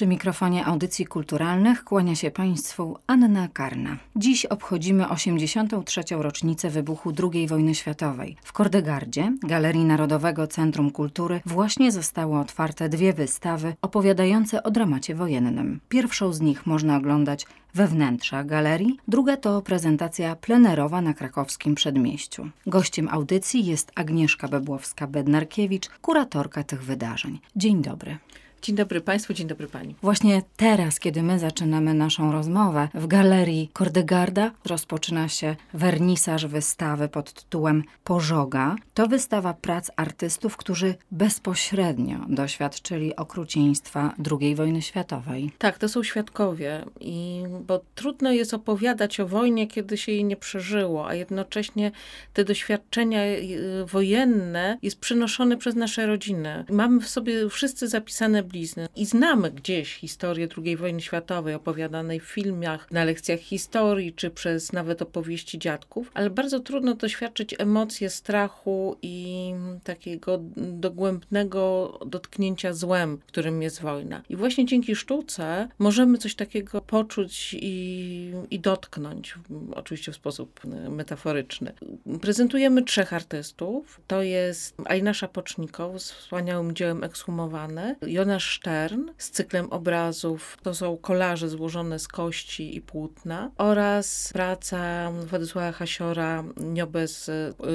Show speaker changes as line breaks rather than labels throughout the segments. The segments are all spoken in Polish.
Przy mikrofonie audycji kulturalnych kłania się Państwu Anna Karna. Dziś obchodzimy 83. rocznicę wybuchu II wojny światowej. W Kordegardzie, Galerii Narodowego Centrum Kultury, właśnie zostały otwarte dwie wystawy opowiadające o dramacie wojennym. Pierwszą z nich można oglądać we wnętrzach galerii, druga to prezentacja plenerowa na krakowskim przedmieściu. Gościem audycji jest Agnieszka Bebłowska-Bednarkiewicz, kuratorka tych wydarzeń. Dzień dobry.
Dzień dobry Państwu, dzień dobry Pani.
Właśnie teraz, kiedy my zaczynamy naszą rozmowę, w galerii Kordegarda rozpoczyna się wernisaż wystawy pod tytułem Pożoga. To wystawa prac artystów, którzy bezpośrednio doświadczyli okrucieństwa II wojny światowej.
Tak, to są świadkowie, i, bo trudno jest opowiadać o wojnie, kiedy się jej nie przeżyło, a jednocześnie te doświadczenia y, wojenne jest przynoszone przez nasze rodziny. Mamy w sobie wszyscy zapisane I znamy gdzieś historię II wojny światowej, opowiadanej w filmach, na lekcjach historii, czy przez nawet opowieści dziadków, ale bardzo trudno doświadczyć emocje strachu i takiego dogłębnego dotknięcia złem, którym jest wojna. I właśnie dzięki sztuce możemy coś takiego poczuć i, i dotknąć, oczywiście w sposób metaforyczny. Prezentujemy trzech artystów. To jest Aina Szapocznikow z wspaniałym dziełem Ekshumowane, Jona Stern z cyklem obrazów. To są kolaże złożone z kości i płótna oraz praca Władysława Hasiora Niobę z,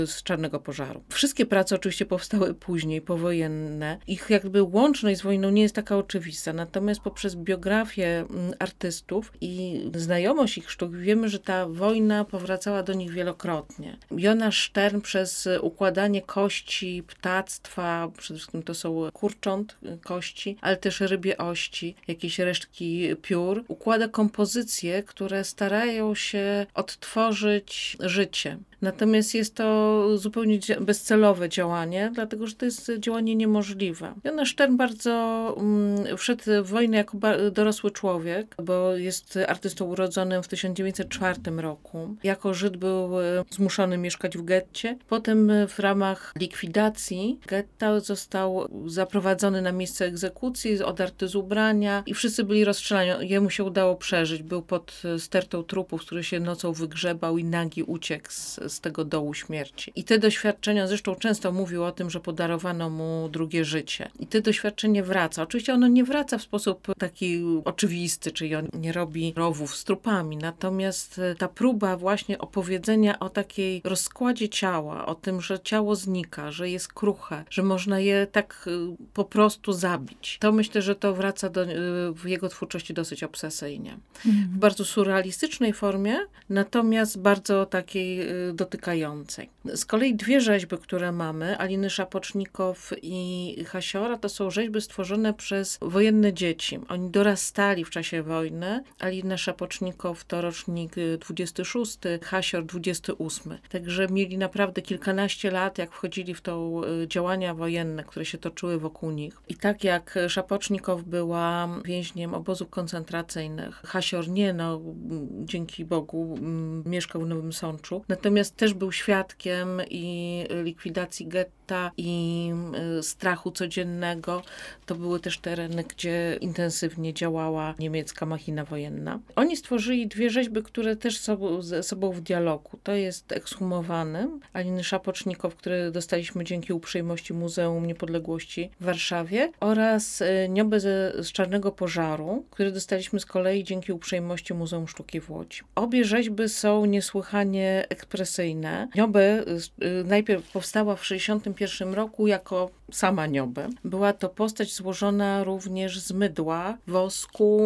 z Czarnego Pożaru. Wszystkie prace oczywiście powstały później, powojenne. Ich jakby łączność z wojną nie jest taka oczywista, natomiast poprzez biografię mm, artystów i znajomość ich sztuk wiemy, że ta wojna powracała do nich wielokrotnie. Jonasz Stern przez układanie kości, ptactwa, przede wszystkim to są kurcząt kości, ale też rybie ości, jakieś resztki piór. Układa kompozycje, które starają się odtworzyć życie. Natomiast jest to zupełnie bezcelowe działanie, dlatego że to jest działanie niemożliwe. Jonasz Stern bardzo um, wszedł w wojnę jako dorosły człowiek, bo jest artystą urodzonym w 1904 roku. Jako Żyd był e, zmuszony mieszkać w getcie. Potem w ramach likwidacji getta został zaprowadzony na miejsce egzekucji, odarty z ubrania i wszyscy byli rozstrzelani. Jemu się udało przeżyć. Był pod stertą trupów, który się nocą wygrzebał i nagi uciekł z, z tego dołu śmierci. I te doświadczenia, zresztą często mówił o tym, że podarowano mu drugie życie. I te doświadczenie wraca. Oczywiście ono nie wraca w sposób taki oczywisty, czyli on nie robi rowów z trupami, natomiast e, ta próba właśnie opowiedzenia o takiej rozkładzie ciała, o tym, że ciało znika, że jest kruche, że można je tak e, po prostu zabić. To myślę, że to wraca do, e, w jego twórczości dosyć obsesyjnie. Mhm. W bardzo surrealistycznej formie, natomiast bardzo takiej dotykającej. Z kolei dwie rzeźby, które mamy, Aliny Szapocznikow i Hasiora, to są rzeźby stworzone przez wojenne dzieci. Oni dorastali w czasie wojny. Alina Szapocznikow to rocznik 26, Hasior 28. Także mieli naprawdę kilkanaście lat, jak wchodzili w to y, działania wojenne, które się toczyły wokół nich. I tak jak Szapocznikow była więźniem obozów koncentracyjnych, Hasior nie, no dzięki Bogu mieszkał w Nowym Sączu. Natomiast też był świadkiem i likwidacji getta i y, strachu codziennego. To były też tereny, gdzie intensywnie działała niemiecka machina wojenna. Oni stworzyli dwie rzeźby, które też są ze sobą w dialogu. To jest ekshumowany Aliny Szapocznikow, które dostaliśmy dzięki uprzejmości Muzeum Niepodległości w Warszawie oraz y, Niobę ze, z Czarnego Pożaru, które dostaliśmy z kolei dzięki uprzejmości Muzeum Sztuki w Łodzi. Obie rzeźby są niesłychanie ekspresyjne. Niobę y, najpierw powstała w 1961 roku jako sama Niobę. Była to postać złożona również z mydła, wosku,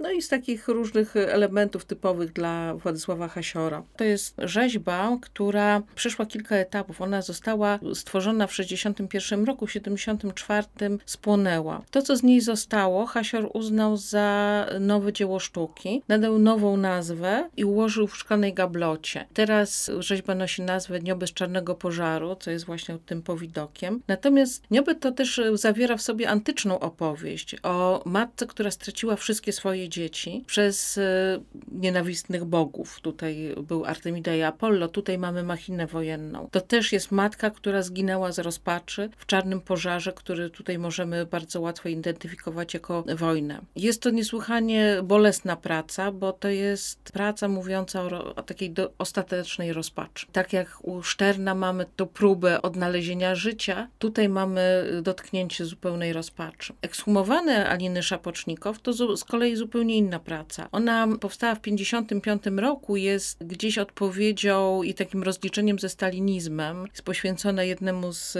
no i z takich różnych elementów typowych dla Władysława Hasiora. To jest rzeźba, która przeszła kilka etapów. Ona została stworzona w 1961 roku, w 1974 spłonęła. To, co z niej zostało, Hasior uznał za nowe dzieło sztuki, nadał nową nazwę i ułożył w szklanej gablocie. Teraz rzeźba nosi nazwę Nioby z Czarnego Pożaru, co jest właśnie tym powidokiem. Natomiast Nioby to też zawiera w sobie antyczną opowieść o matce, która straciła wszystkie swoje dzieci przez e, nienawistnych bogów. Tutaj był Artemida i Apollo, tutaj mamy machinę wojenną. To też jest matka, która zginęła z rozpaczy w czarnym pożarze, który tutaj możemy bardzo łatwo identyfikować jako wojnę. Jest to niesłychanie bolesna praca, bo to jest praca mówiąca o, o takiej do, ostatecznej rozpaczy. Tak jak u Szterna mamy tą próbę odnalezienia życia, tutaj mamy dotknięcie zupełnej rozpaczy. Ekshumowane Aliny Szapocznikow to z kolei zupełnie inna praca. Ona powstała w 1955 roku, jest gdzieś odpowiedzią i takim rozliczeniem ze stalinizmem. Jest poświęcona jednemu z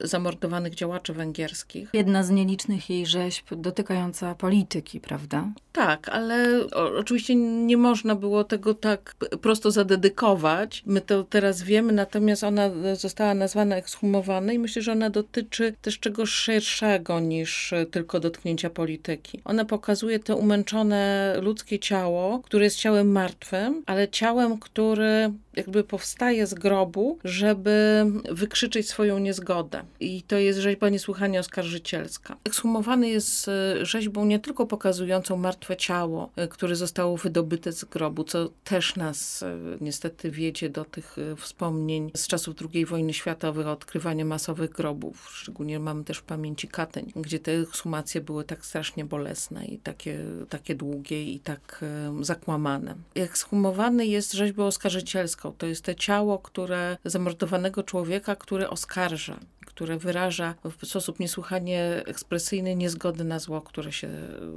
zamordowanych działaczy węgierskich.
Jedna z nielicznych jej rzeźb dotykająca polityki, prawda?
Tak, ale oczywiście nie można było tego tak prosto zadedykować. My to teraz wiemy, natomiast ona została nazwana ekshumowana i myślę, że ona dotyczy też czegoś szerszego niż tylko dotknięcia polityki. Ona pokazuje to umęczone ludzkie ciało, które jest ciałem martwym, ale ciałem, które jakby powstaje z grobu, żeby wykrzyczeć swoją niezgodę. I to jest rzeźba niesłychanie oskarżycielska. Ekshumowany jest e, rzeźbą nie tylko pokazującą martwe ciało, e, które zostało wydobyte z grobu, co też nas e, niestety wiedzie do tych wspomnień z czasów II wojny światowej, odkrywania masowych grobów. Szczególnie mamy też w pamięci Kateń, gdzie te ekshumacje były tak strasznie bolesne i takie, takie długie i tak zakłamane. Ekshumowany jest rzeźbą oskarżycielską. To jest to ciało, które zamordowanego człowieka, który oskarża które wyraża w sposób niesłychanie ekspresyjny niezgody na zło, które się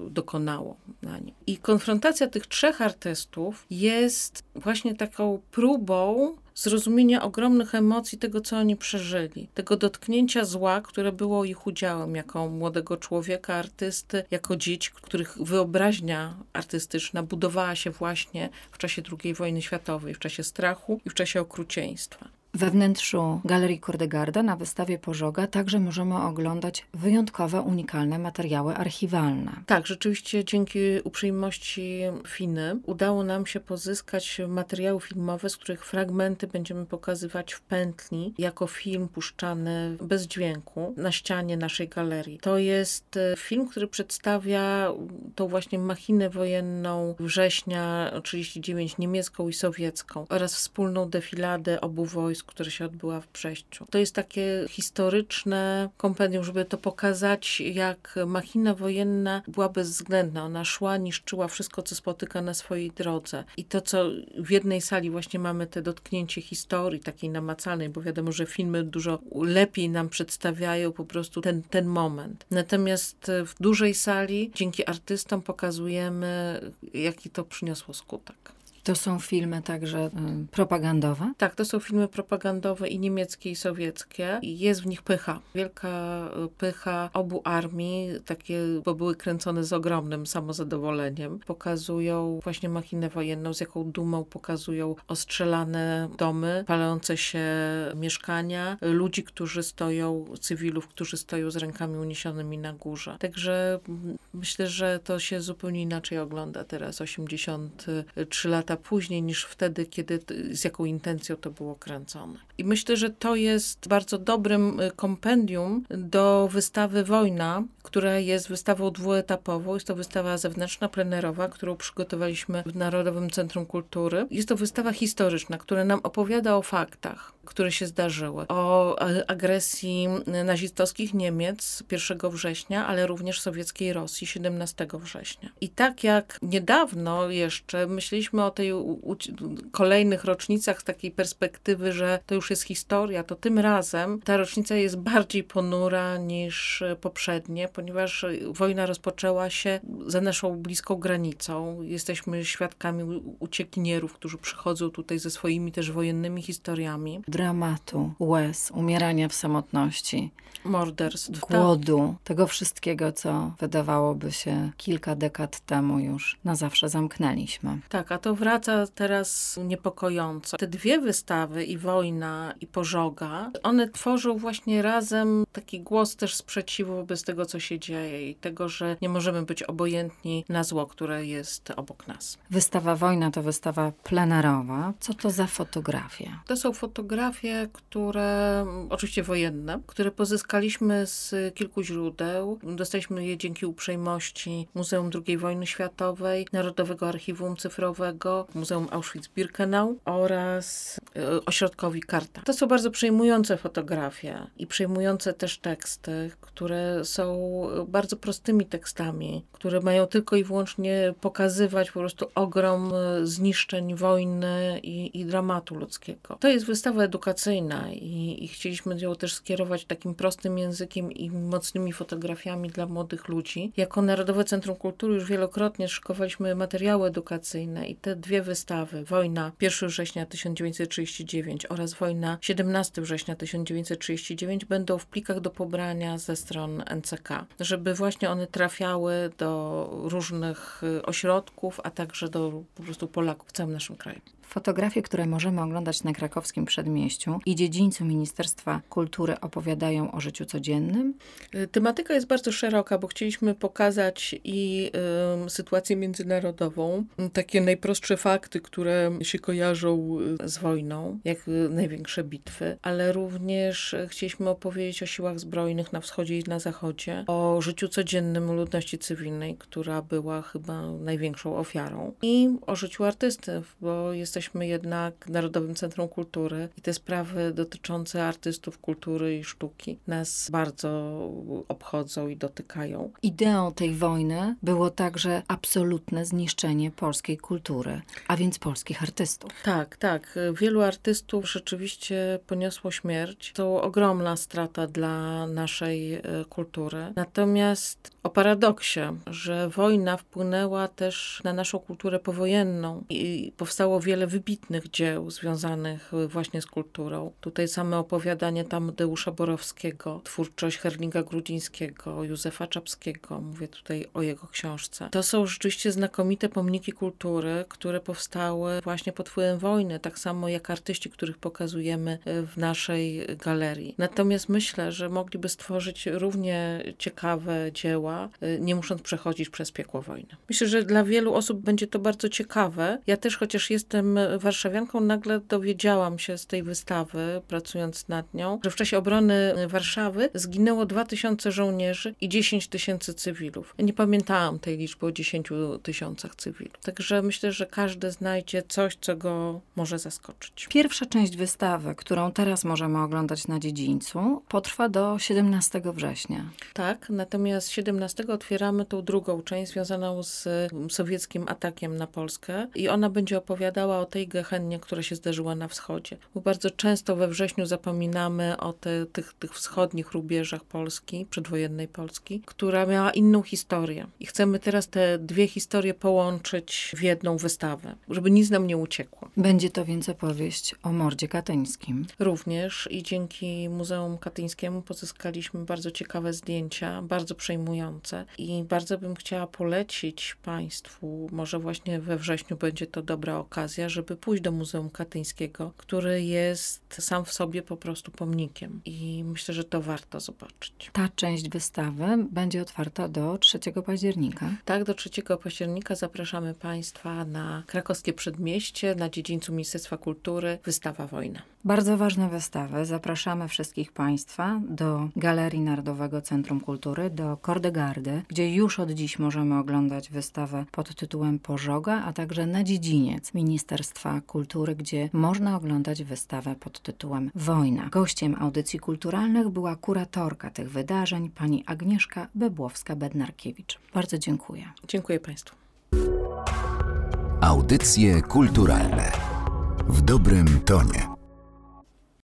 dokonało na nim. I konfrontacja tych trzech artystów jest właśnie taką próbą zrozumienia ogromnych emocji tego, co oni przeżyli, tego dotknięcia zła, które było ich udziałem jako młodego człowieka, artysty, jako dzieci, których wyobraźnia artystyczna budowała się właśnie w czasie II wojny światowej, w czasie strachu i w czasie okrucieństwa.
We wnętrzu Galerii Kordegarda na wystawie Pożoga także możemy oglądać wyjątkowe, unikalne materiały archiwalne.
Tak, rzeczywiście dzięki uprzejmości Finy udało nam się pozyskać materiały filmowe, z których fragmenty będziemy pokazywać w pętli jako film puszczany bez dźwięku na ścianie naszej galerii. To jest e, film, który przedstawia tą właśnie machinę wojenną września 1939 niemiecką i sowiecką oraz wspólną defiladę obu wojsk która się odbyła w Brześciu. To jest takie historyczne kompendium, żeby to pokazać, jak machina wojenna była bezwzględna. Ona szła, niszczyła wszystko, co spotyka na swojej drodze. I to, co w jednej sali właśnie mamy te dotknięcie historii takiej namacalnej, bo wiadomo, że filmy dużo lepiej nam przedstawiają po prostu ten, ten moment. Natomiast w dużej sali dzięki artystom pokazujemy, jaki to przyniosło skutek.
To są filmy także y, propagandowe?
Tak, to są filmy propagandowe i niemieckie, i sowieckie. I jest w nich pycha. Wielka y, pycha obu armii, takie, bo były kręcone z ogromnym samozadowoleniem. Pokazują właśnie machinę wojenną, z jaką dumą pokazują ostrzelane domy, palące się mieszkania, ludzi, którzy stoją, cywilów, którzy stoją z rękami uniesionymi na górze. Także mm, myślę, że to się zupełnie inaczej ogląda teraz, 83 lata lata później niż wtedy, kiedy z jaką intencją to było kręcone. I myślę, że to jest bardzo dobrym y, kompendium do wystawy Wojna, która jest wystawą dwuetapową. Jest to wystawa zewnętrzna, plenerowa, którą przygotowaliśmy w Narodowym Centrum Kultury. Jest to wystawa historyczna, która nam opowiada o faktach, które się zdarzyły. O agresji nazistowskich Niemiec 1 września, ale również sowieckiej Rosji 17 września. I tak jak niedawno jeszcze myśleliśmy o tej kolejnych rocznicach z takiej perspektywy, że to już jest historia, to tym razem ta rocznica jest bardziej ponura niż poprzednie, ponieważ wojna rozpoczęła się za naszą bliską granicą. Jesteśmy świadkami uciekinierów, którzy przychodzą tutaj ze swoimi też wojennymi historiami.
Dramatu, łez, umierania w samotności
morderstw,
tak. głodu, tego wszystkiego, co wydawałoby się kilka dekad temu już na zawsze zamknęliśmy.
Tak, a to wraca teraz niepokojąco. Te dwie wystawy, i Wojna, i Pożoga, one tworzą właśnie razem taki głos też sprzeciwu wobec tego, co się dzieje i tego, że nie możemy być obojętni na zło, które jest obok nas.
Wystawa Wojna to wystawa plenerowa. Co to za fotografie?
To są fotografie, które, oczywiście wojenne, które pozyskały Szukaliśmy z kilku źródeł. Dostaliśmy je dzięki uprzejmości Muzeum II Wojny Światowej, Narodowego Archiwum Cyfrowego, Muzeum Auschwitz-Birkenau oraz e, ośrodkowi Karta. To są bardzo przejmujące fotografie i przejmujące też teksty, które są bardzo prostymi tekstami, które mają tylko i wyłącznie pokazywać po prostu ogrom e, zniszczeń wojny i, i dramatu ludzkiego. To jest wystawa edukacyjna i, i chcieliśmy ją też skierować takim prostym językiem i mocnymi fotografiami dla młodych ludzi. Jako Narodowe Centrum Kultury już wielokrotnie szykowaliśmy materiały edukacyjne i te dwie wystawy, Wojna 1 września 1939 oraz Wojna 17 września 1939 będą w plikach do pobrania ze stron NCK, żeby właśnie one trafiały do różnych ośrodków, a także do po prostu Polaków w całym naszym kraju.
Fotografie, które możemy oglądać na krakowskim przedmieściu i dziedzińcu Ministerstwa Kultury opowiadają o życiu codziennym?
Y, tematyka jest bardzo szeroka, bo chcieliśmy pokazać i y, sytuację międzynarodową, takie najprostsze fakty, które się kojarzą y, z wojną, jak y, największe bitwy, ale również chcieliśmy opowiedzieć o siłach zbrojnych na wschodzie i na zachodzie, o życiu codziennym ludności cywilnej, która była chyba największą ofiarą i o życiu artystów, bo jest jesteśmy jednak Narodowym Centrum Kultury i te sprawy dotyczące artystów kultury i sztuki nas bardzo obchodzą i dotykają.
Ideą tej wojny było także absolutne zniszczenie polskiej kultury, a więc polskich artystów.
Tak, tak. Wielu artystów rzeczywiście poniosło śmierć. To ogromna strata dla naszej e, kultury. Natomiast o paradoksie, że wojna wpłynęła też na naszą kulturę powojenną i powstało wiele wiele wybitnych dzieł związanych właśnie z kulturą. Tutaj same opowiadanie Tadeusza Borowskiego, twórczość Herlinga Grudzińskiego, Józefa Czapskiego, mówię tutaj o jego książce. To są rzeczywiście znakomite pomniki kultury, które powstały właśnie pod wpływem wojny, tak samo jak artyści, których pokazujemy w naszej galerii. Natomiast myślę, że mogliby stworzyć równie ciekawe dzieła, nie musząc przechodzić przez piekło wojny. Myślę, że dla wielu osób będzie to bardzo ciekawe. Ja też, chociaż jestem warszawianką, nagle dowiedziałam się z tej wystawy, pracując nad nią, że w czasie obrony Warszawy zginęło 2000 żołnierzy i 10 tysięcy cywilów. Ja nie pamiętałam tej liczby o 10 tysiącach cywilów. Także myślę, że każdy znajdzie coś, co go może zaskoczyć.
Pierwsza część wystawy, którą teraz możemy oglądać na dziedzińcu, potrwa do 17 września.
Tak, natomiast 17 otwieramy tą drugą część związaną z sowieckim atakiem na Polskę i ona będzie opowiadała o tej gehennie, która się zdarzyła na wschodzie. Bo bardzo często we wrześniu zapominamy o te, tych, tych wschodnich rubieżach Polski, przedwojennej Polski, która miała inną historię. I chcemy teraz te dwie historie połączyć w jedną wystawę, żeby nic nam nie uciekło.
Będzie to więc opowieść o mordzie katyńskim.
Również i dzięki Muzeum Katyńskiemu pozyskaliśmy bardzo ciekawe zdjęcia, bardzo przejmujące i bardzo bym chciała polecić Państwu, może właśnie we wrześniu będzie to dobra okazja, żeby pójść do Muzeum Katyńskiego, który jest sam w sobie po prostu pomnikiem. I myślę, że to warto zobaczyć.
Ta część wystawy będzie otwarta do 3 października.
Tak, do 3 października zapraszamy Państwa na krakowskie przedmieście, na dziedzińcu Ministerstwa Kultury, wystawa Wojna.
Bardzo ważne wystawy. Zapraszamy wszystkich Państwa do Galerii Narodowego Centrum Kultury, do Kordegardy, gdzie już od dziś możemy oglądać wystawę pod tytułem Pożoga, a także na dziedziniec Ministerstwa Kultury, gdzie można oglądać wystawę pod tytułem Wojna. Gościem audycji kulturalnych była kuratorka tych wydarzeń, pani Agnieszka Bebłowska-Bednarkiewicz. Bardzo dziękuję.
Dziękuję Państwu.
Audycje kulturalne w dobrym tonie.